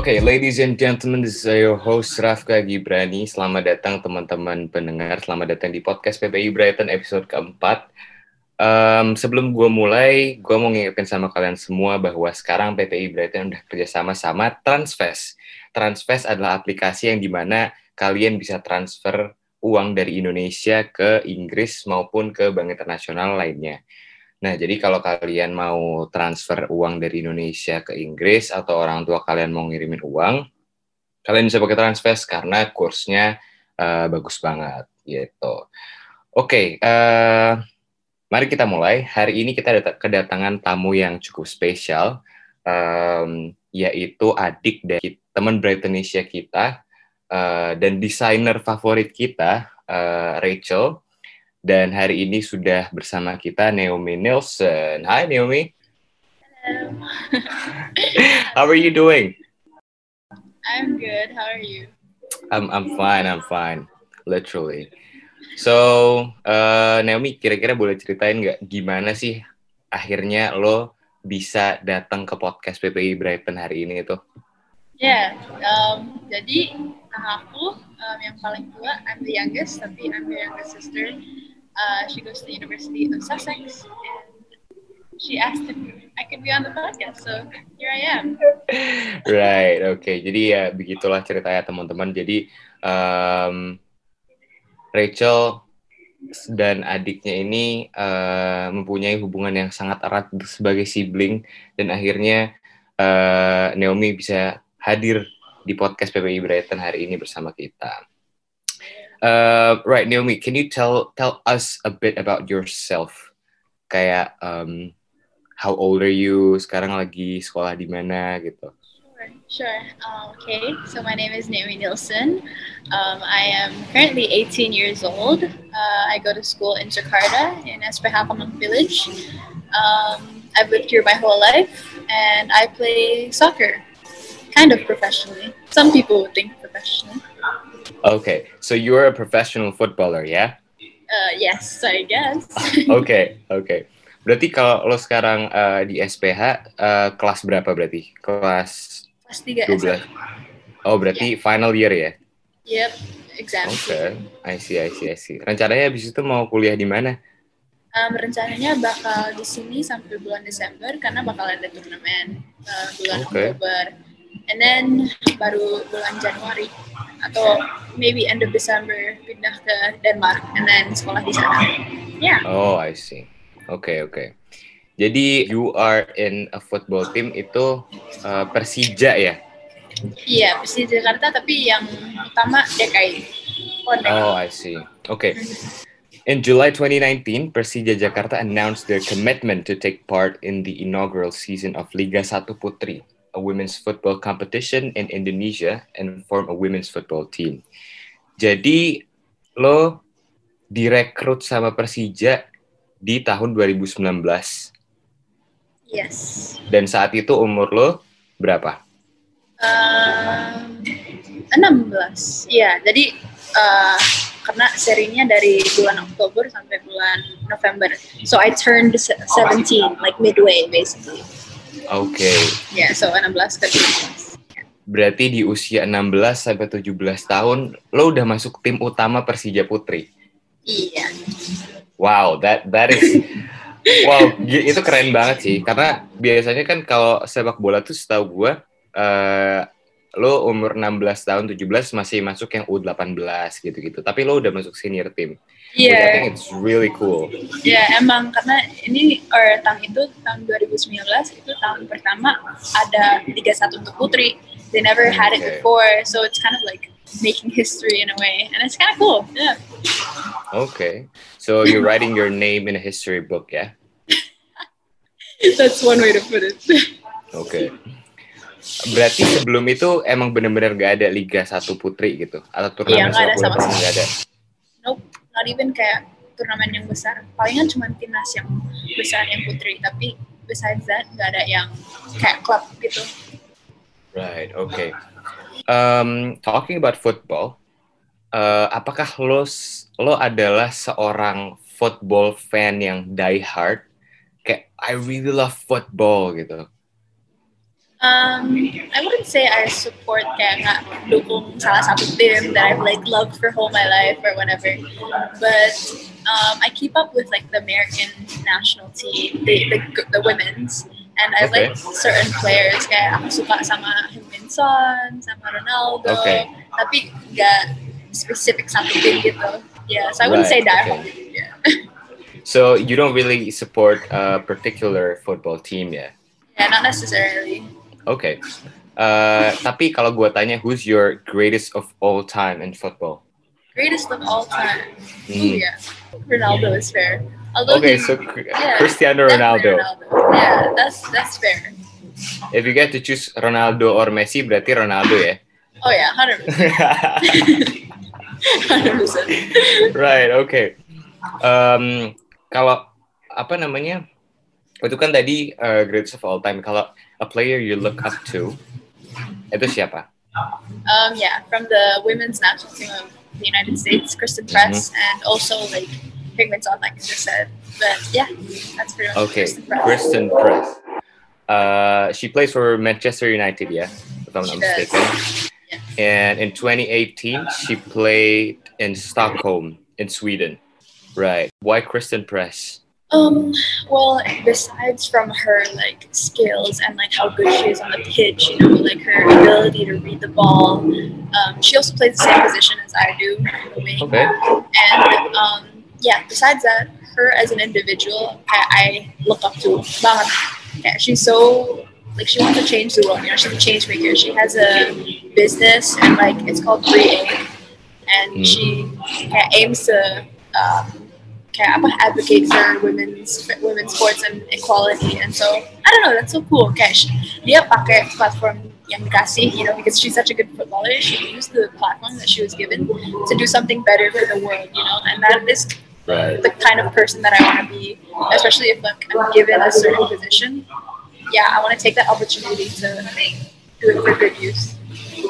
Oke, okay, ladies and gentlemen, this is your host Rafka Gibrani. Selamat datang teman-teman pendengar. Selamat datang di podcast PPI Brighton episode keempat. Um, sebelum gue mulai, gue mau ngingetin sama kalian semua bahwa sekarang PPI Brighton udah kerjasama sama Transfest. Transfest adalah aplikasi yang di mana kalian bisa transfer uang dari Indonesia ke Inggris maupun ke bank internasional lainnya. Nah, jadi kalau kalian mau transfer uang dari Indonesia ke Inggris atau orang tua kalian mau ngirimin uang, kalian bisa pakai transfer karena kursnya uh, bagus banget gitu. Oke, okay, uh, eh, mari kita mulai. Hari ini kita kedatangan tamu yang cukup spesial, um, yaitu adik dari teman Brightonesia kita uh, dan desainer favorit kita, uh, Rachel. Dan hari ini sudah bersama kita Naomi Nielsen. Hai Naomi. Hello. How are you doing? I'm good. How are you? I'm I'm fine. I'm fine. Literally. So, uh, Naomi, kira-kira boleh ceritain nggak gimana sih akhirnya lo bisa datang ke podcast PPI Brighton hari ini itu? Ya, yeah, um, jadi aku um, yang paling tua, I'm the youngest, tapi I'm the youngest sister. Uh, she goes to the University of Sussex, and she asked if I could be on the podcast. So here I am. right. Okay. Jadi ya begitulah ceritanya teman-teman. Jadi um, Rachel dan adiknya ini uh, mempunyai hubungan yang sangat erat sebagai sibling dan akhirnya uh, Naomi bisa hadir di podcast PPI Brighton hari ini bersama kita. Uh, right, Naomi, can you tell tell us a bit about yourself? Kayak um, how old are you? Sekarang lagi sekolah di mana gitu? Sure, sure. Um, okay, so my name is Naomi Nielsen. Um, I am currently 18 years old. Uh, I go to school in Jakarta in SPH Kemang Village. Um, I've lived here my whole life, and I play soccer, kind of professionally. Some people would think professionally. Okay, so you're a professional footballer, ya? Yeah? Uh, yes, I guess. Oke, oke. Okay. Berarti kalau lo sekarang uh, di SPH uh, kelas berapa berarti? Kelas kelas 3 12. Oh, berarti yeah. final year ya? Yep, exam. Oke, okay. I see, I see, I see. Rencananya habis itu mau kuliah di mana? Um, rencananya bakal di sini sampai bulan Desember karena bakal ada turnamen uh, bulan okay. Oktober. And then baru bulan Januari atau maybe end of December pindah ke Denmark and then sekolah di sana. Yeah. Oh, I see. Oke, okay, oke. Okay. Jadi you are in a football team itu uh, Persija ya? Iya, Persija Jakarta tapi yang utama DKI. Oh, I see. Oke. Okay. In July 2019, Persija Jakarta announced their commitment to take part in the inaugural season of Liga 1 Putri a women's football competition in Indonesia and form a women's football team. Jadi lo direkrut sama Persija di tahun 2019. Yes. Dan saat itu umur lo berapa? Uh, 16. Iya, jadi uh, karena serinya dari bulan Oktober sampai bulan November. So I turned 17, like midway basically. Oke. Okay. Ya, yeah, so 16 ke 17. Berarti di usia 16 sampai 17 tahun lo udah masuk tim utama Persija Putri. Iya. Wow, that that is Wow, itu keren banget sih. Karena biasanya kan kalau sepak bola tuh setahu gue, uh, lo umur 16 tahun, 17 masih masuk yang U18 gitu-gitu. Tapi lo udah masuk senior tim. Iya. Yeah. I think it's really cool. Iya, yeah, emang karena ini or tahun itu tahun 2019 itu tahun pertama ada Liga 1 untuk putri. They never had it before, so it's kind of like making history in a way, and it's kind of cool. Yeah. Okay, so you're writing your name in a history book, yeah? That's one way to put it. Okay. Berarti sebelum itu emang benar-benar gak ada Liga 1 Putri gitu? Atau turnamen iya, sepak bola gak ada? Nope not even kayak turnamen yang besar. Palingan cuma timnas yang besar yang putri. Tapi besides that nggak ada yang kayak klub gitu. Right okay. Um, talking about football uh, apakah lo lo adalah seorang football fan yang die hard kayak I really love football gitu Um, I wouldn't say I support kayak nga dukung salah satu team that I've like loved for whole my life or whatever. But um, I keep up with like the American national team, the the, the women's, and I Okay. like certain players. Kayak aku suka sama Heung-min Son, sama Ronaldo. Okay. Tapi nggak specific satu tim gitu. Yeah, so I wouldn't Right, say that. okay. Yeah. So you don't really support a particular football team ya? yeah, not necessarily. Oke. Uh, tapi kalau gue tanya, who's your greatest of all time in football? Greatest of all time. Hmm. Yeah. Ronaldo is fair. Although Okay, he- so yeah, Cristiano definitely Ronaldo. Yeah, that's that's fair. If you get to choose Ronaldo or Messi, berarti Ronaldo ya. Oh yeah, hundred percent. right, oke. Um, kalau apa namanya? Itu kan tadi uh, greatest of all time. Kalau a player you look up to, itu siapa? Um, yeah, from the women's national team of the United States, Christen Press, and also like Pigments on, like I just said. But yeah, that's pretty much Okay, Christen Press. Christen Press. Uh, she plays for Manchester United, yeah, if I'm She not mistaken. Yeah. And in 2018, she played in Stockholm, in Sweden. Right. Why Christen Press? Um, well, besides from her like skills and like how good she is on the pitch, you know, like her ability to read the ball, um, she also plays the same position as I do, in the wing. Okay. And um, yeah, besides that, her as an individual, I, I look up to. Banget. Yeah, she's so like she wants to change the world. You know, she's a change maker. She has a business and like it's called Free Aim, and Mm. she yeah, aims to um, kayak apa advocate for women's women's sports and equality. And so I don't know, that's so cool. Kayak sh- dia pakai platform yang dikasih, you know, because she's such a good footballer, she used the platform that she was given to do something better for the world, you know, and that is Right. the kind of person that I want to be, especially if like, I'm given a certain position. Yeah, I want to take that opportunity to do it for good use.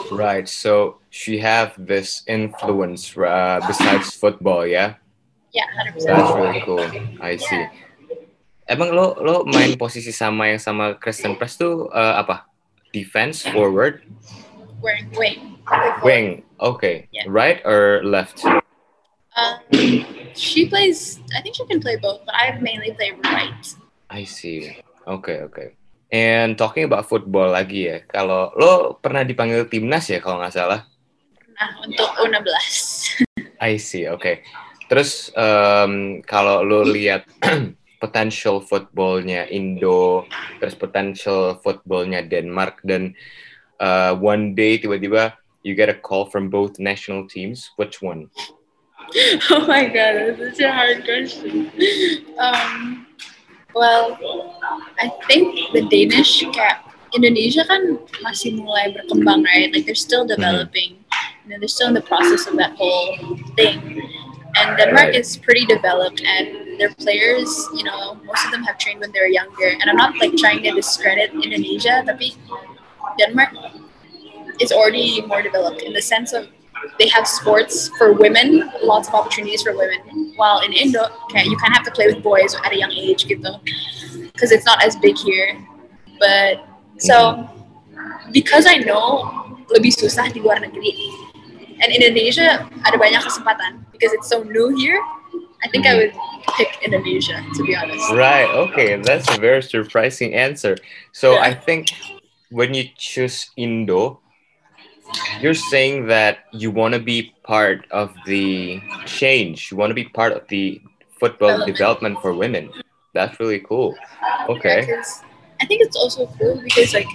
Right. So she have this influence uh, besides football, yeah. Yeah, hundred That's percent. really cool. I see. Emang lo lo main posisi sama yang sama Kristen Press tuh uh, apa? Defense, forward, Wearing wing. wing. Okay. Yeah. Right or left? Um, she plays. I think she can play both, but I mainly play right. I see. Oke, oke. And talking about football lagi ya. Kalau lo pernah dipanggil timnas ya kalau nggak salah. Nah, untuk U16. I see. Oke. Terus em, kalau lo lihat potential footballnya Indo, terus potential footballnya Denmark dan uh, one day tiba-tiba you get a call from both national teams. Which one? oh my god, that's such a hard question. Um, well, I think the Danish kayak Indonesia kan masih mulai berkembang, right? Like they're still developing. You know, they're still in the process of that whole thing. And Denmark is pretty developed, and their players, you know, most of them have trained when they were younger. And I'm not like trying to discredit Indonesia, tapi Denmark is already more developed in the sense of they have sports for women, lots of opportunities for women. While in Indo, okay, you kind of have to play with boys at a young age, gitu, because it's not as big here. But so mm-hmm. because I know lebih susah di luar negeri, and in Indonesia ada banyak kesempatan because it's so new here. I think I mm-hmm. would pick Indonesia to be honest. Right. Okay, that's a very surprising answer. So Yeah. I think when you choose Indo, you're saying that you want to be part of the change. You want to be part of the football Development. development for women. That's really cool. Okay. Yeah, I think it's also cool because like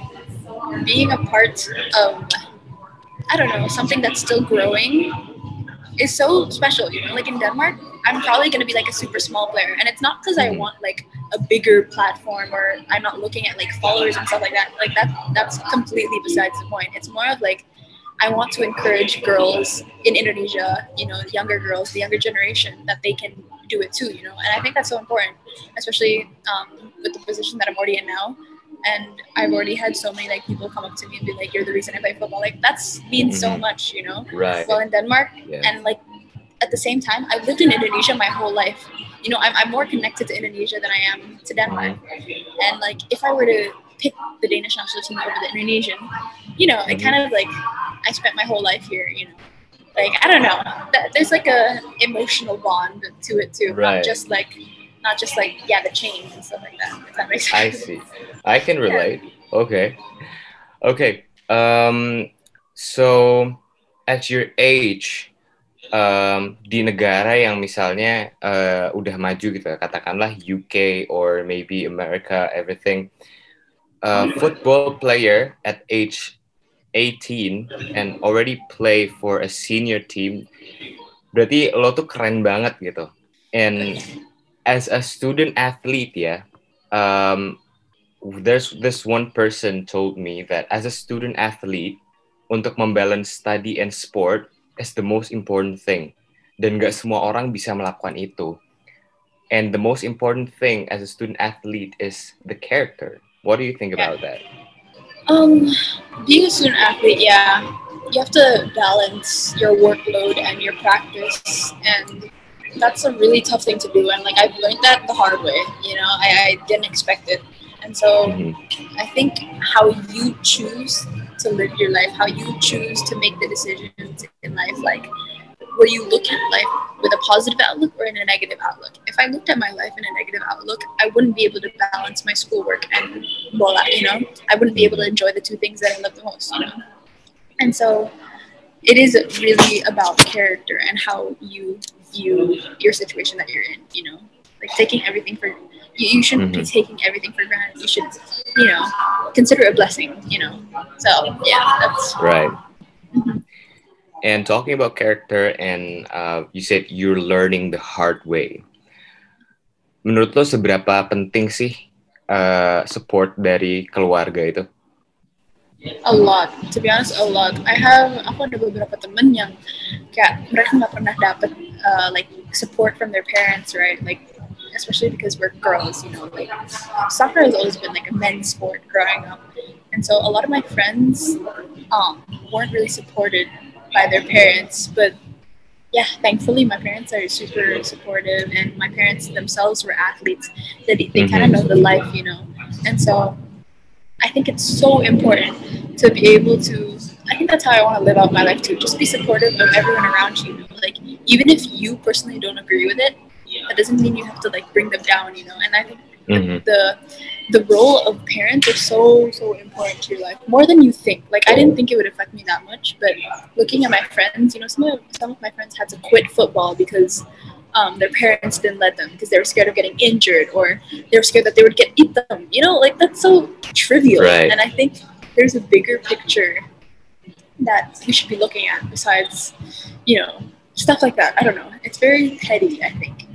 being a part of I don't know something that's still growing is so special. You know, like in Denmark, I'm probably gonna be like a super small player, and it's not because I Mhm. want like a bigger platform or I'm not looking at like followers and stuff like that. Like that that's completely besides the point. It's more of like I want to encourage girls in Indonesia, you know, younger girls, the younger generation, that they can do it too, you know. And I think that's so important, especially um, with the position that I'm already in now. And I've already had so many like people come up to me and be like, "You're the reason I play football." Like that's means so Mhm. much, you know. Right. Well, in Denmark, Yeah. and like at the same time, I've lived in Indonesia my whole life. You know, I'm, I'm more connected to Indonesia than I am to Denmark. And like, if I were to pick the Danish national team over the Indonesian. You know, it kind of like I spent my whole life here. You know, like I don't know. There's like a emotional bond to it too, Right. not just like not just like yeah the chains and stuff like that. If that makes I sense. see. I can relate. Okay. Okay. Um so at your age um di negara yang misalnya uh, udah maju gitu katakanlah UK or maybe America everything a football player at age 18 and already play for a senior team berarti lo tuh keren banget gitu and as a student athlete yeah, um, there's this one person told me that as a student athlete untuk membalance study and sport is the most important thing. Dan gak semua orang bisa melakukan itu. And the most important thing as a student athlete is the character. What do you think about that? Um, being a student athlete, yeah, you have to balance your workload and your practice, and that's a really tough thing to do. And like I've learned that the hard way. You know, I, I didn't expect it, and so Mhm. I think how you choose to live your life, how you choose to make the decisions in life, like where you look at life with a positive outlook or in a negative outlook? If I looked at my life in a negative outlook, I wouldn't be able to balance my schoolwork and bola, you know? I wouldn't be able to enjoy the two things that I love the most, you know? And so it is really about character and how you view your situation that you're in, you know? Like taking everything for you, you shouldn't be taking everything for granted. You should, you know, consider it a blessing, you know. So yeah, that's Right. Mhm. And talking about character, and uh, you said you're learning the hard way. Menurut lo seberapa penting sih uh, support dari keluarga itu? a lot. To be honest, a lot. I have aku ada beberapa temen yang kayak mereka nggak pernah dapet uh, like support from their parents, right? Like especially because we're girls, you know, like soccer has always been like a men's sport growing up, and so a lot of my friends um, weren't really supported by their parents, but yeah, thankfully my parents are super supportive, and my parents themselves were athletes. That they, kind of know the life, you know, and so I think it's so important to be able to. I think that's how I want to live out my life too. Just be supportive of everyone around you. you? Like even if you personally don't agree with it, that doesn't mean you have to like bring them down. You know, and I think Mhm. the the role of parents is so so important to your life more than you think. Like I didn't think it would affect me that much, but looking at my friends, you know, some of some of my friends had to quit football because um, their parents didn't let them because they were scared of getting injured or they were scared that they would get eaten. You know, like that's so trivial. Right. And I think there's a bigger picture that we should be looking at besides, you know, stuff like that. I don't know. It's very petty, I think.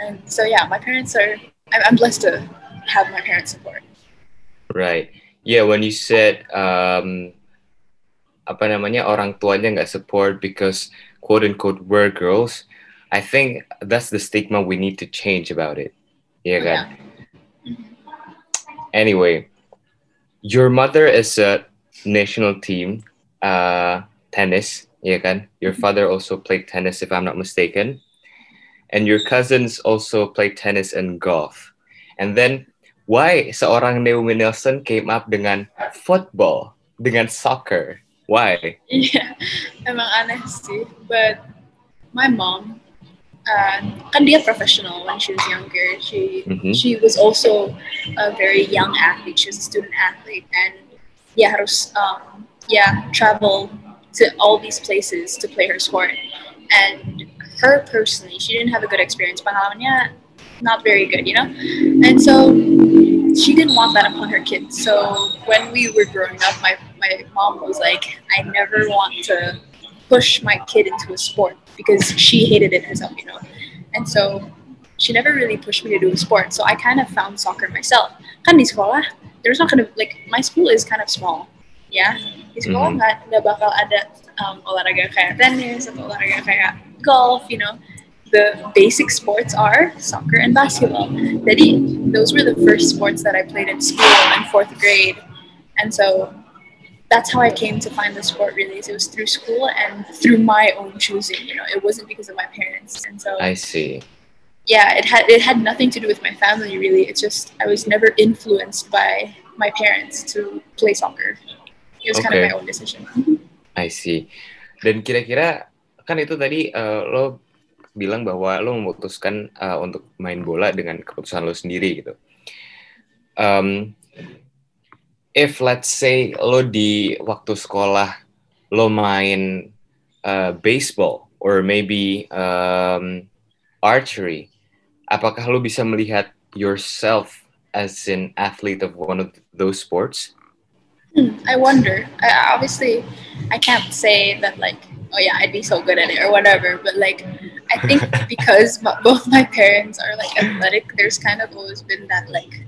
And so yeah, my parents are. I'm, I'm blessed to have my parents' support. Right. Yeah, when you said um, apa namanya orang tuanya nggak support because quote unquote we're girls, I think that's the stigma we need to change about it. Iya kan? Anyway, your mother is a national team uh, tennis, yeah kan? Your father also played tennis, if I'm not mistaken, and your cousins also play tennis and golf. And then, why seorang Naomi Nelson came up dengan football, dengan soccer? Why? Yeah, emang aneh sih. But my mom, uh, kan dia professional when she was younger. She Mhm. she was also a very young athlete. She was a student athlete, and yeah, harus um, yeah travel to all these places to play her sport. And her personally, she didn't have a good experience. Pengalamannya not very good, you know. And so she didn't want that upon her kids. So when we were growing up, my my mom was like, I never want to push my kid into a sport because she hated it herself, you know. And so she never really pushed me to do a sport. So I kind of found soccer myself. Kan di sekolah, there's not gonna like my school is kind of small. Ya, di sekolah Mhm. nggak nggak bakal ada um, olahraga kayak tenis atau olahraga kayak golf, you know. The basic sports are soccer and basketball. Jadi those were the first sports that I played in school in fourth grade, and so that's how I came to find the sport. Really, it was through school and through my own choosing. You know, it wasn't because of my parents, and so I see. yeah, it had it had nothing to do with my family really. It's just I was never influenced by my parents to play soccer. It was kind of Okay. my own decision. I see. Dan kira-kira kan itu tadi uh, lo bilang bahwa lo memutuskan uh, untuk main bola dengan keputusan lo sendiri gitu. Um, if let's say lo di waktu sekolah lo main uh, baseball or maybe um, archery, apakah lo bisa melihat yourself as an athlete of one of those sports? Hmm, I wonder. I, obviously, I can't say that like, oh yeah, I'd be so good at it or whatever. But like, I think because my, both my parents are like athletic, there's kind of always been that like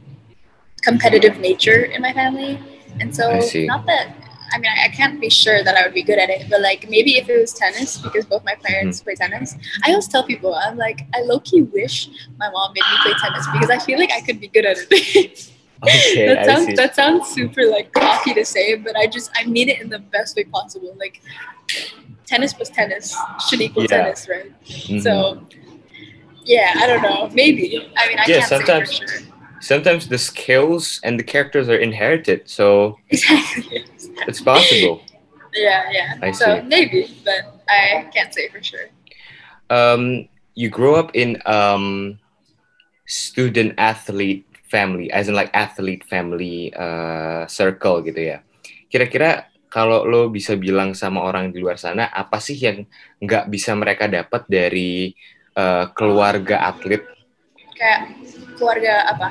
competitive nature in my family, and so not that. I mean, I, I can't be sure that I would be good at it, but like maybe if it was tennis, because both my parents play tennis, I always tell people, I'm like, I low key wish my mom made me play tennis because I feel like I could be good at it. Okay, that sounds that sounds super like cocky to say, but I just I mean it in the best way possible. Like tennis plus tennis should equal Yeah. tennis, right? Mhm. So yeah, I don't know. Maybe. I mean I Yeah, can't sometimes- say for sure. sometimes the skills and the characters are inherited, so Exactly. it's possible. yeah, yeah. I so see. maybe, but I can't say for sure. Um, you grow up in um, student athlete family, as in like athlete family uh, circle gitu ya. Kira-kira kalau lo bisa bilang sama orang di luar sana, apa sih yang nggak bisa mereka dapat dari uh, keluarga atlet? Kayak keluarga apa?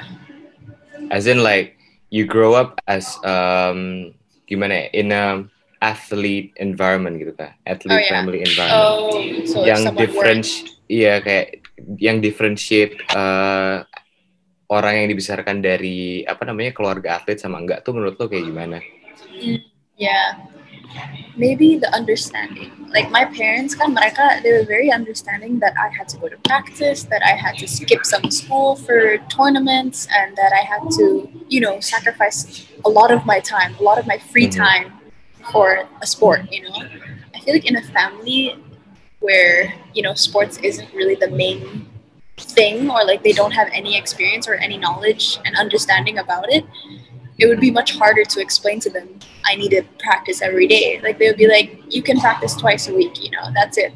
As in like you grow up as um, gimana ya, in a athlete environment gitu kan, athlete Oh, yeah. family environment. Oh, so yang different iya kayak yang differentiate uh, orang yang dibesarkan dari apa namanya keluarga atlet sama enggak tuh menurut lo kayak gimana? Yeah. Maybe the understanding. Like my parents kan mereka they were very understanding that I had to go to practice, that I had to skip some school for tournaments and that I had to, you know, sacrifice a lot of my time, a lot of my free Mhm. time for a sport, you know. I feel like in a family where, you know, sports isn't really the main thing or like they don't have any experience or any knowledge and understanding about it, it would be much harder to explain to them I need to practice every day. Like they would be like, you can practice twice a week, you know, that's it.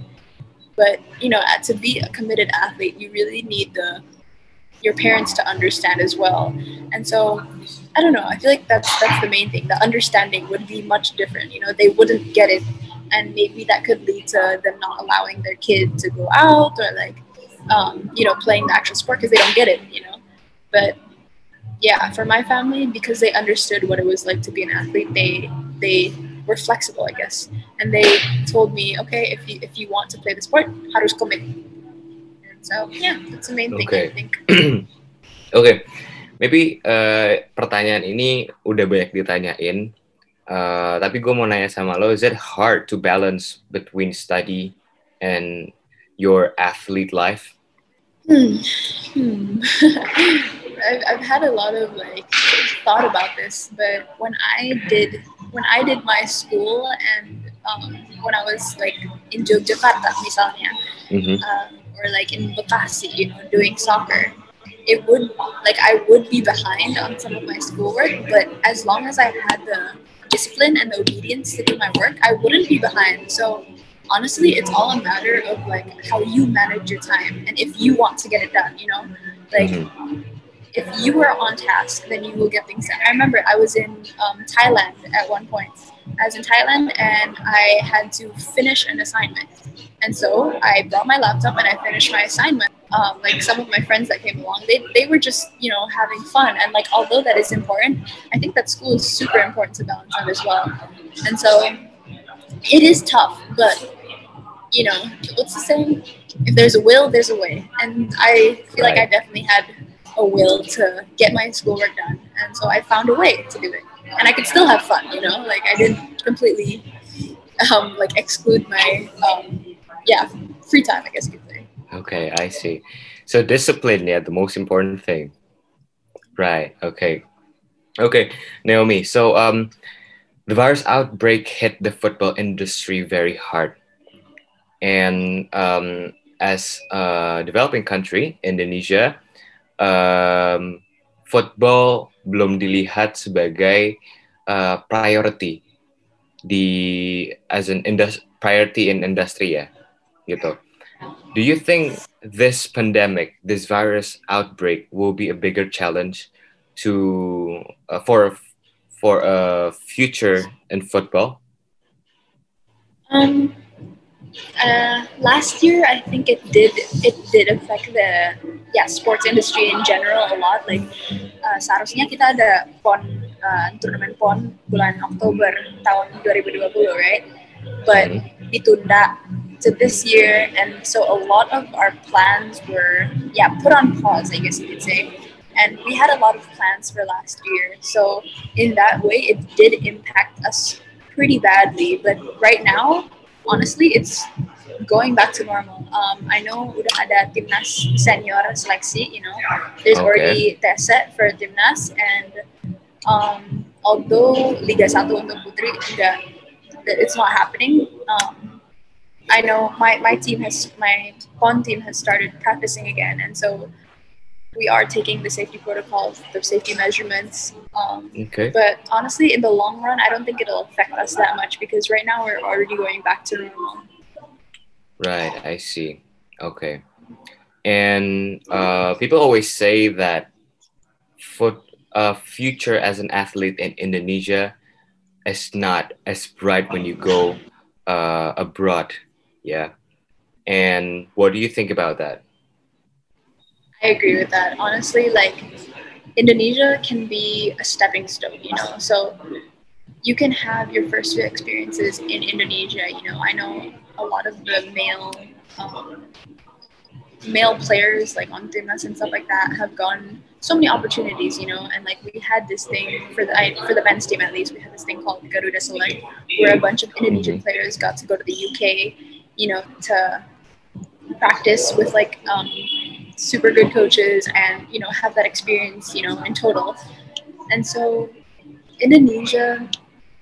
But you know, uh, to be a committed athlete, you really need the your parents to understand as well. And so, I don't know. I feel like that's that's the main thing. The understanding would be much different. You know, they wouldn't get it, and maybe that could lead to them not allowing their kid to go out or like, um, you know, playing the actual sport because they don't get it. You know, but yeah, for my family, because they understood what it was like to be an athlete, they they were flexible, I guess, and they told me, okay, if you if you want to play the sport, harus komit. And so yeah, that's the main thing Okay. I think. Oke, maybe uh, pertanyaan ini udah banyak ditanyain, uh, tapi gue mau nanya sama lo, is it hard to balance between study and your athlete life? Hmm. Hmm. I've, I've had a lot of like thought about this, but when I did when I did my school and um, when I was like in Yogyakarta, misalnya, Mhm. um, or like in Bekasi, you know, doing soccer, it would like I would be behind on some of my schoolwork, but as long as I had the discipline and the obedience to do my work, I wouldn't be behind. So honestly, it's all a matter of like how you manage your time and if you want to get it done, you know, like. Mhm. If you are on task, then you will get things done. I remember I was in um, Thailand at one point. I was in Thailand and I had to finish an assignment. And so I brought my laptop and I finished my assignment. Um, like some of my friends that came along, they, they were just, you know, having fun. And like, although that is important, I think that school is super important to balance that as well. And so it is tough, but, you know, what's the saying? If there's a will, there's a way. And I feel like I definitely had a will to get my schoolwork done. And so I found a way to do it. And I could still have fun, you know, like I didn't completely um, like exclude my um, yeah free time, I guess you could say. Okay, I see. So discipline, yeah, the most important thing. Right. Okay. Okay, Naomi. So um, the virus outbreak hit the football industry very hard, and um, as a developing country, Indonesia, um, football belum dilihat sebagai uh, priority di as an industry priority in industry ya gitu. Do you think this pandemic, this virus outbreak, will be a bigger challenge to uh, for for a future in football? Um, uh, last year, I think it did it did affect the yeah sports industry in general a lot. Like uh, seharusnya kita ada pon uh, turnamen pon bulan Oktober tahun 2020, right? But mm-hmm. ditunda to this year, and so a lot of our plans were yeah put on pause, I guess you could say. And we had a lot of plans for last year, so in that way, it did impact us pretty badly. But right now, honestly, it's going back to normal. Um, I know udah ada timnas senior seleksi, you know, there's okay. already test set for timnas, and um, although Liga 1 untuk putri enggak, it's not happening. Um, I know my, my team has my pon team has started practicing again, and so we are taking the safety protocols, the safety measurements. Um, okay. But honestly, in the long run, I don't think it'll affect us that much because right now we're already going back to normal. Right, I see. Okay. And uh, people always say that for a future as an athlete in Indonesia is not as bright when you go uh, abroad yeah. And what do you think about that? I agree with that. Honestly, like Indonesia can be a stepping stone, you know. So you can have your first few experiences in Indonesia. You know, I know a lot of the male um, male players like on Timnas and stuff like that have gone so many opportunities, you know, and like we had this thing for the I, for the men's team at least, we had this thing called Garuda Select, where a bunch of Indonesian mm-hmm. players got to go to the UK you know, to practice with like um, super good coaches and, you know, have that experience, you know, in total. And so Indonesia,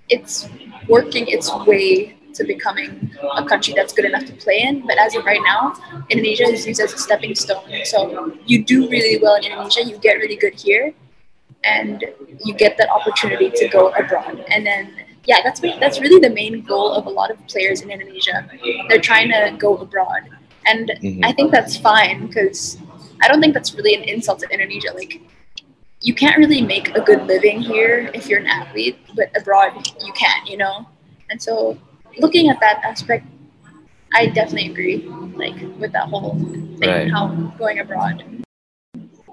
it's working its way to becoming a country that's good enough to play in. But as of right now, Indonesia is used as a stepping stone. So you do really well in Indonesia, you get really good here, and you get that opportunity to go abroad. And then yeah, that's that's really the main goal of a lot of players in Indonesia. They're trying to go abroad, and mm-hmm. I think that's fine because I don't think that's really an insult to Indonesia. Like, you can't really make a good living here if you're an athlete, but abroad you can, you know. And so, looking at that aspect, I definitely agree, like with that whole thing, right. how going abroad.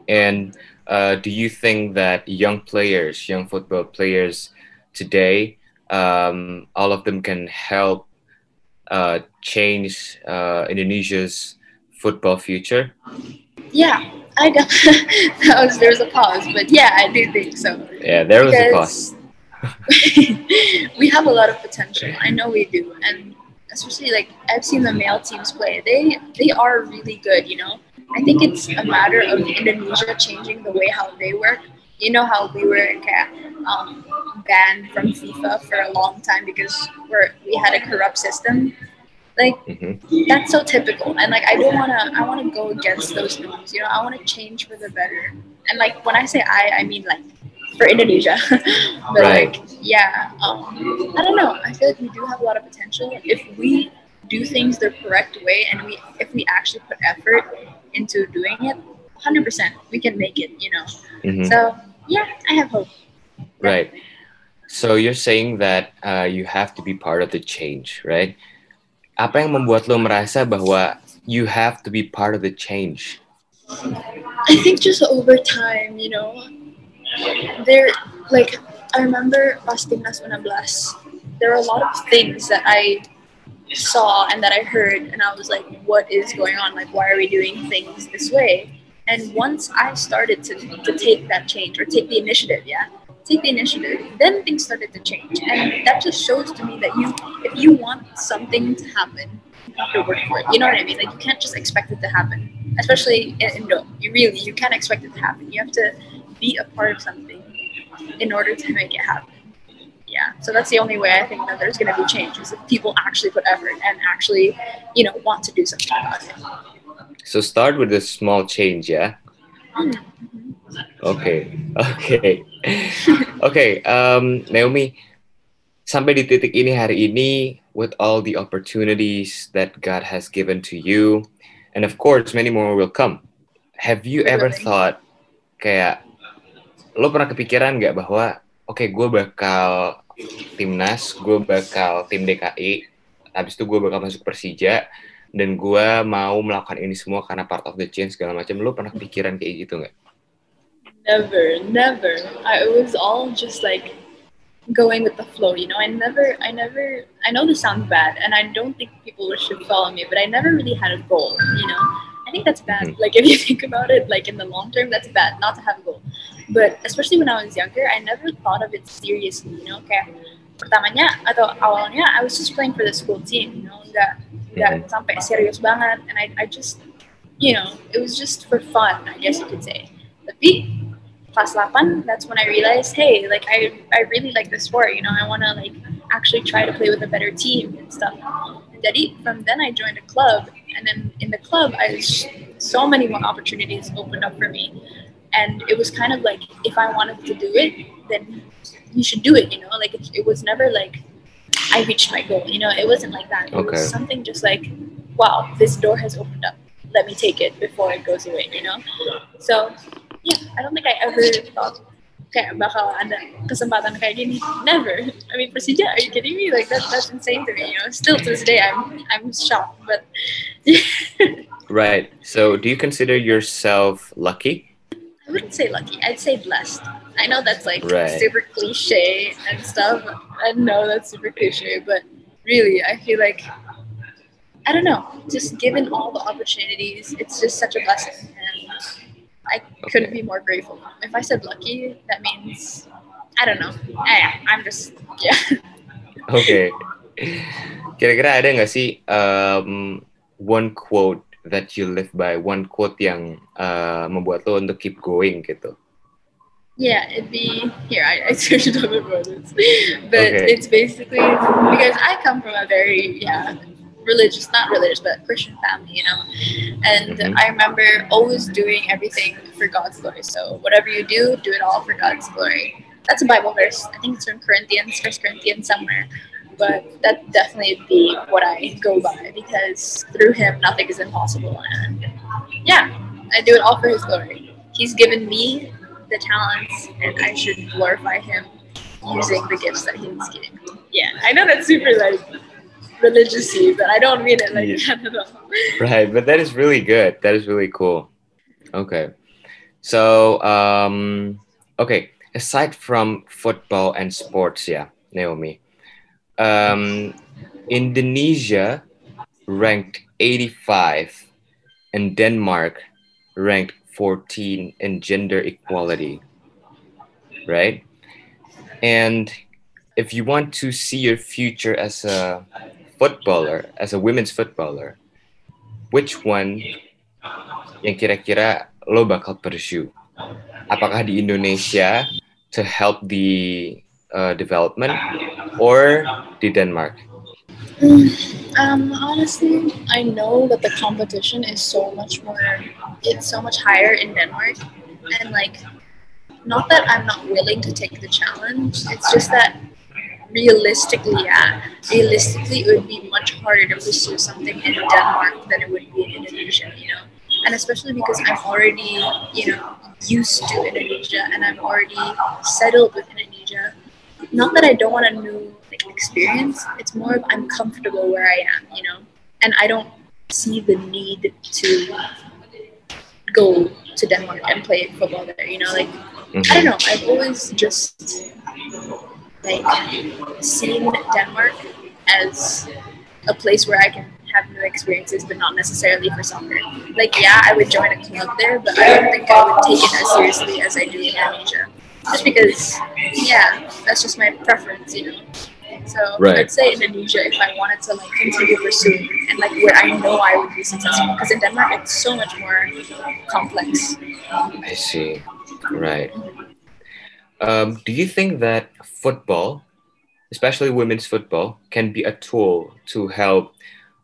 And uh, do you think that young players, young football players today, um, all of them can help uh, change uh, Indonesia's football future? Yeah, I definitely. that was there's a pause, but yeah, I do think so. Yeah, there was a pause. we have a lot of potential. I know we do, and especially like I've seen the male teams play. They they are really good. You know, I think it's a matter of Indonesia changing the way how they work. You know how we were um, banned from FIFA for a long time because we're we had a corrupt system. Like mm-hmm. that's so typical, and like I don't wanna I wanna go against those norms. You know, I wanna change for the better. And like when I say I, I mean like for Indonesia. but right. like yeah, um, I don't know. I feel like we do have a lot of potential if we do things the correct way, and we if we actually put effort into doing it. 100% we can make it you know mm-hmm. so yeah i have hope right So you're saying that uh, you have to be part of the change, right? Apa yang membuat lo merasa bahwa you have to be part of the change? I think just over time, you know, there, like, I remember pas Timnas 16, there were a lot of things that I saw and that I heard, and I was like, what is going on? Like, why are we doing things this way? And once I started to, to take that change or take the initiative, yeah, take the initiative, then things started to change. And that just shows to me that you, if you want something to happen, you have to work for it. You know what I mean? Like you can't just expect it to happen, especially in Indo. You really, you can't expect it to happen. You have to be a part of something in order to make it happen. Yeah. So that's the only way I think that there's going to be change is if people actually put effort and actually, you know, want to do something about it. So start with a small change, yeah. Oke, oke, oke. Naomi, sampai di titik ini hari ini, with all the opportunities that God has given to you, and of course many more will come. Have you ever thought kayak lo pernah kepikiran nggak bahwa oke okay, gue bakal timnas, gue bakal tim DKI, habis itu gue bakal masuk Persija, dan gue mau melakukan ini semua karena part of the change segala macam. Lo pernah kepikiran kayak gitu nggak? Never, never. I was all just like going with the flow, you know. I never, I never. I know this sounds bad, and I don't think people should follow me, but I never really had a goal, you know. I think that's bad. Mm-hmm. Like if you think about it, like in the long term, that's bad not to have a goal. But especially when I was younger, I never thought of it seriously, you know. Kayak pertamanya atau awalnya, I was just playing for the school team, you know. Nggak nggak mm-hmm. sampai serius banget, and I I just, you know, it was just for fun, I guess you could say. Tapi class 8, that's when I realized, hey, like I, I really like the sport, you know, I want to like actually try to play with a better team and stuff. And Daddy, from then I joined a club, and then in the club, I so many more opportunities opened up for me, and it was kind of like if I wanted to do it, then you should do it, you know, like it, it was never like I reached my goal, you know, it wasn't like that. It okay. was something just like, wow, this door has opened up. Let me take it before it goes away, you know. So yeah, I don't think I ever thought kayak bakal ada kesempatan kayak gini. Never. I mean, Persija, are you kidding me? Like that, that's insane to me. You know, still to this day, I'm I'm shocked. But right. So, do you consider yourself lucky? I wouldn't say lucky. I'd say blessed. I know that's like right. super cliche and stuff. I know that's super cliche, but really, I feel like I don't know. Just given all the opportunities, it's just such a blessing. And I couldn't be more grateful. If I said lucky, that means I don't know. I, I'm just yeah. Okay. Kira-kira ada nggak sih um, one quote that you live by, one quote yang uh, membuat lo untuk keep going gitu? Yeah, it'd be here. I, I searched up about this, but okay. it's basically because I come from a very yeah religious, not religious, but Christian family, you know. And mm-hmm. I remember always doing everything for God's glory. So whatever you do, do it all for God's glory. That's a Bible verse. I think it's from Corinthians, First Corinthians somewhere. But that definitely be what I go by because through Him nothing is impossible. And yeah, I do it all for His glory. He's given me the talents, and I should glorify Him using the gifts that He's given me. Yeah, I know that's super like religiously, but I don't mean it like yeah. that Right, but that is really good. That is really cool. Okay. So, um, okay, aside from football and sports, yeah, Naomi, um, Indonesia ranked 85 and Denmark ranked 14 in gender equality, right? And if you want to see your future as a footballer, as a women's footballer, which one yang kira-kira lo bakal pursue? Apakah di Indonesia to help the uh, development or the Denmark? Um, honestly, I know that the competition is so much more, it's so much higher in Denmark. And like, not that I'm not willing to take the challenge, it's just that realistically, yeah, realistically, it would be much harder to pursue something in Denmark than it would be in Indonesia, you know. And especially because I'm already, you know, used to Indonesia and I'm already settled with Indonesia. Not that I don't want a new like, experience. It's more of I'm comfortable where I am, you know, and I don't see the need to go to Denmark and play football there. You know, like mm-hmm. I don't know. I've always just like seen Denmark as a place where I can have new experiences, but not necessarily for soccer. Like, yeah, I would join a club there, but I don't think I would take it as seriously as I do in Indonesia. Just because, yeah, that's just my preference, you know. So right. I'd say Indonesia if I wanted to like continue pursuing and like where I know I would be successful. Because in Denmark it's so much more complex. I see. Right. Um, do you think that football, especially women's football, can be a tool to help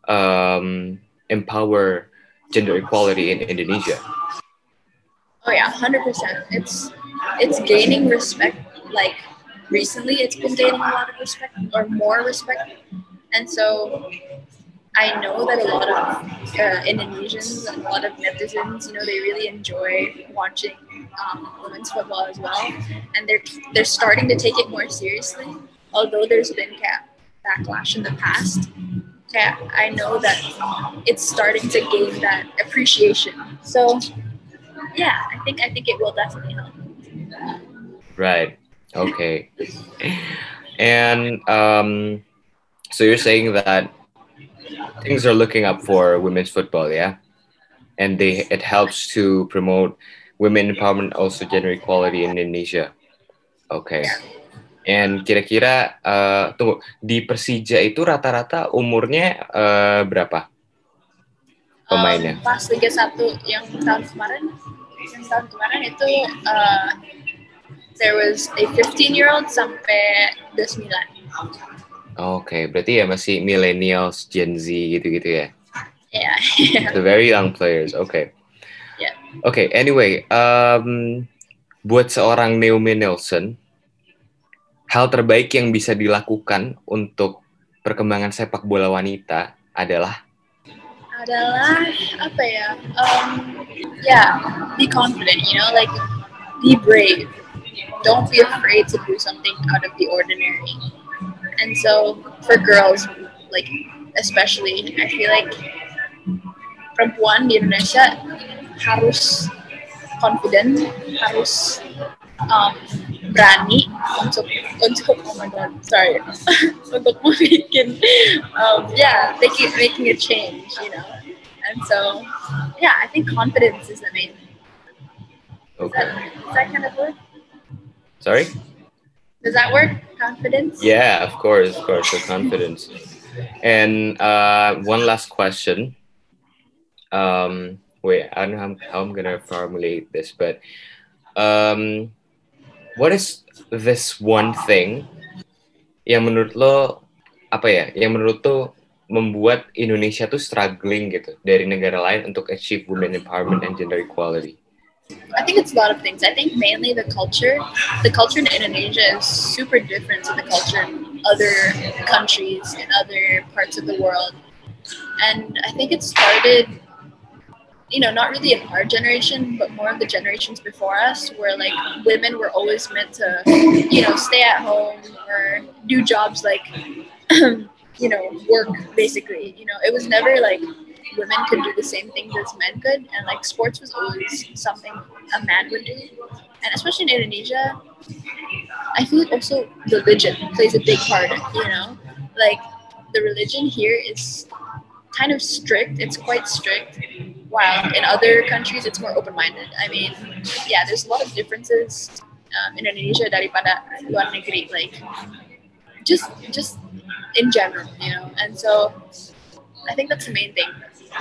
um, empower gender equality in Indonesia? Oh yeah, hundred percent. It's it's gaining respect. Like recently, it's been gaining a lot of respect or more respect, and so I know that a lot of uh, Indonesians and a lot of netizens, you know, they really enjoy watching um, women's football as well, and they're they're starting to take it more seriously. Although there's been backlash in the past, yeah, I know that it's starting to gain that appreciation. So, yeah, I think I think it will definitely help. Right. Okay. and um, so you're saying that things are looking up for women's football, yeah, and they it helps to promote women empowerment, also gender equality in Indonesia. Okay. And kira-kira uh, tunggu di Persija itu rata-rata umurnya uh, berapa pemainnya? Um, pas Liga 1 yang tahun kemarin, yang tahun kemarin itu uh, there was a 15 year old sampai 29. Oke, okay, berarti ya masih millennials, Gen Z gitu-gitu ya? Yeah. The very young players. Oke. Okay. Yeah. Oke, okay, anyway, um, buat seorang Naomi Nelson, hal terbaik yang bisa dilakukan untuk perkembangan sepak bola wanita adalah adalah apa ya? Um, yeah, be confident, you know, like be brave. Don't be afraid to do something out of the ordinary. And so for girls, like especially, I feel like perempuan di Indonesia harus confident, harus um, berani untuk untuk oh my god, sorry, untuk membuat um, yeah, making making a change, you know. And so, yeah, I think confidence is the main. Okay. Is that, is that kind of work? Sorry. Does that work? Confidence? Yeah, of course, of course, the confidence. And uh, one last question. Um, wait, I don't know how, how I'm gonna formulate this, but um, what is this one thing yang menurut lo apa ya? Yang menurut lo membuat Indonesia tuh struggling gitu dari negara lain untuk achieve women empowerment and gender equality? I think it's a lot of things. I think mainly the culture. The culture in Indonesia is super different to the culture in other countries and other parts of the world. And I think it started, you know, not really in our generation, but more of the generations before us, where like women were always meant to, you know, stay at home or do jobs like, you know, work basically. You know, it was never like women could do the same things as men could, and like sports was always something a man would do. And especially in Indonesia, I feel like also religion plays a big part. You know, like the religion here is kind of strict. It's quite strict. While in other countries, it's more open-minded. I mean, yeah, there's a lot of differences um, in Indonesia daripada luar negeri. Like, just just in general, you know. And so, I think that's the main thing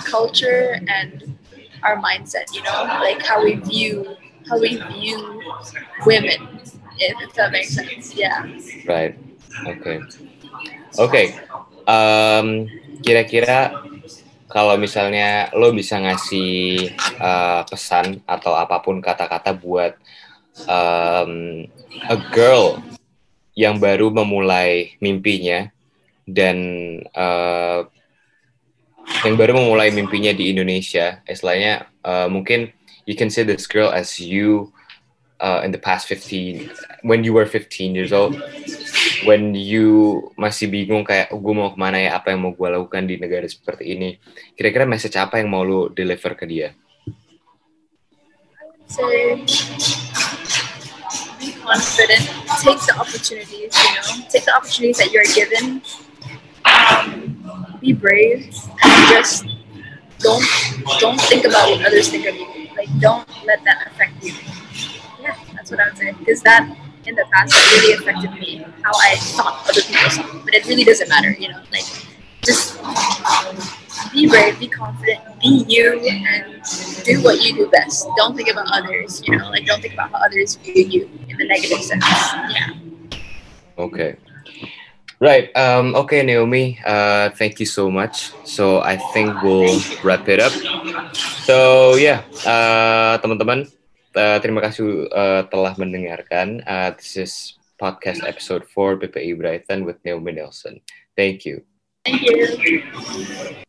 culture and our mindset you know like how we view how we view women if, that makes sense. Yeah. Right. Okay. Okay. Um, kira-kira kalau misalnya lo bisa ngasih uh, pesan atau apa pun kata-kata buat um, a girl yang baru memulai mimpinya dan uh, yang baru memulai mimpinya di Indonesia, istilahnya uh, mungkin you can say this girl as you uh, in the past 15 when you were 15 years old. When you masih bingung kayak oh, gue mau ke mana ya? Apa yang mau gue lakukan di negara seperti ini? Kira-kira message apa yang mau lu deliver ke dia? Say be confident. Take the opportunities you know. Take the opportunities that you're given. Um, be brave just don't don't think about what others think of you. Like don't let that affect you. Yeah, that's what I would say. Because that in the past really affected me, how I thought other people saw. But it really doesn't matter, you know. Like just be brave, be confident, be you, and do what you do best. Don't think about others, you know. Like don't think about how others view you in the negative sense. Yeah. Okay. Right. Um, okay, Naomi. Uh, thank you so much. So I think we'll wrap it up. So yeah, uh, teman-teman, uh, terima kasih uh, telah mendengarkan. Uh, this is podcast episode 4 PPI Brighton with Naomi Nelson. Thank you. Thank you.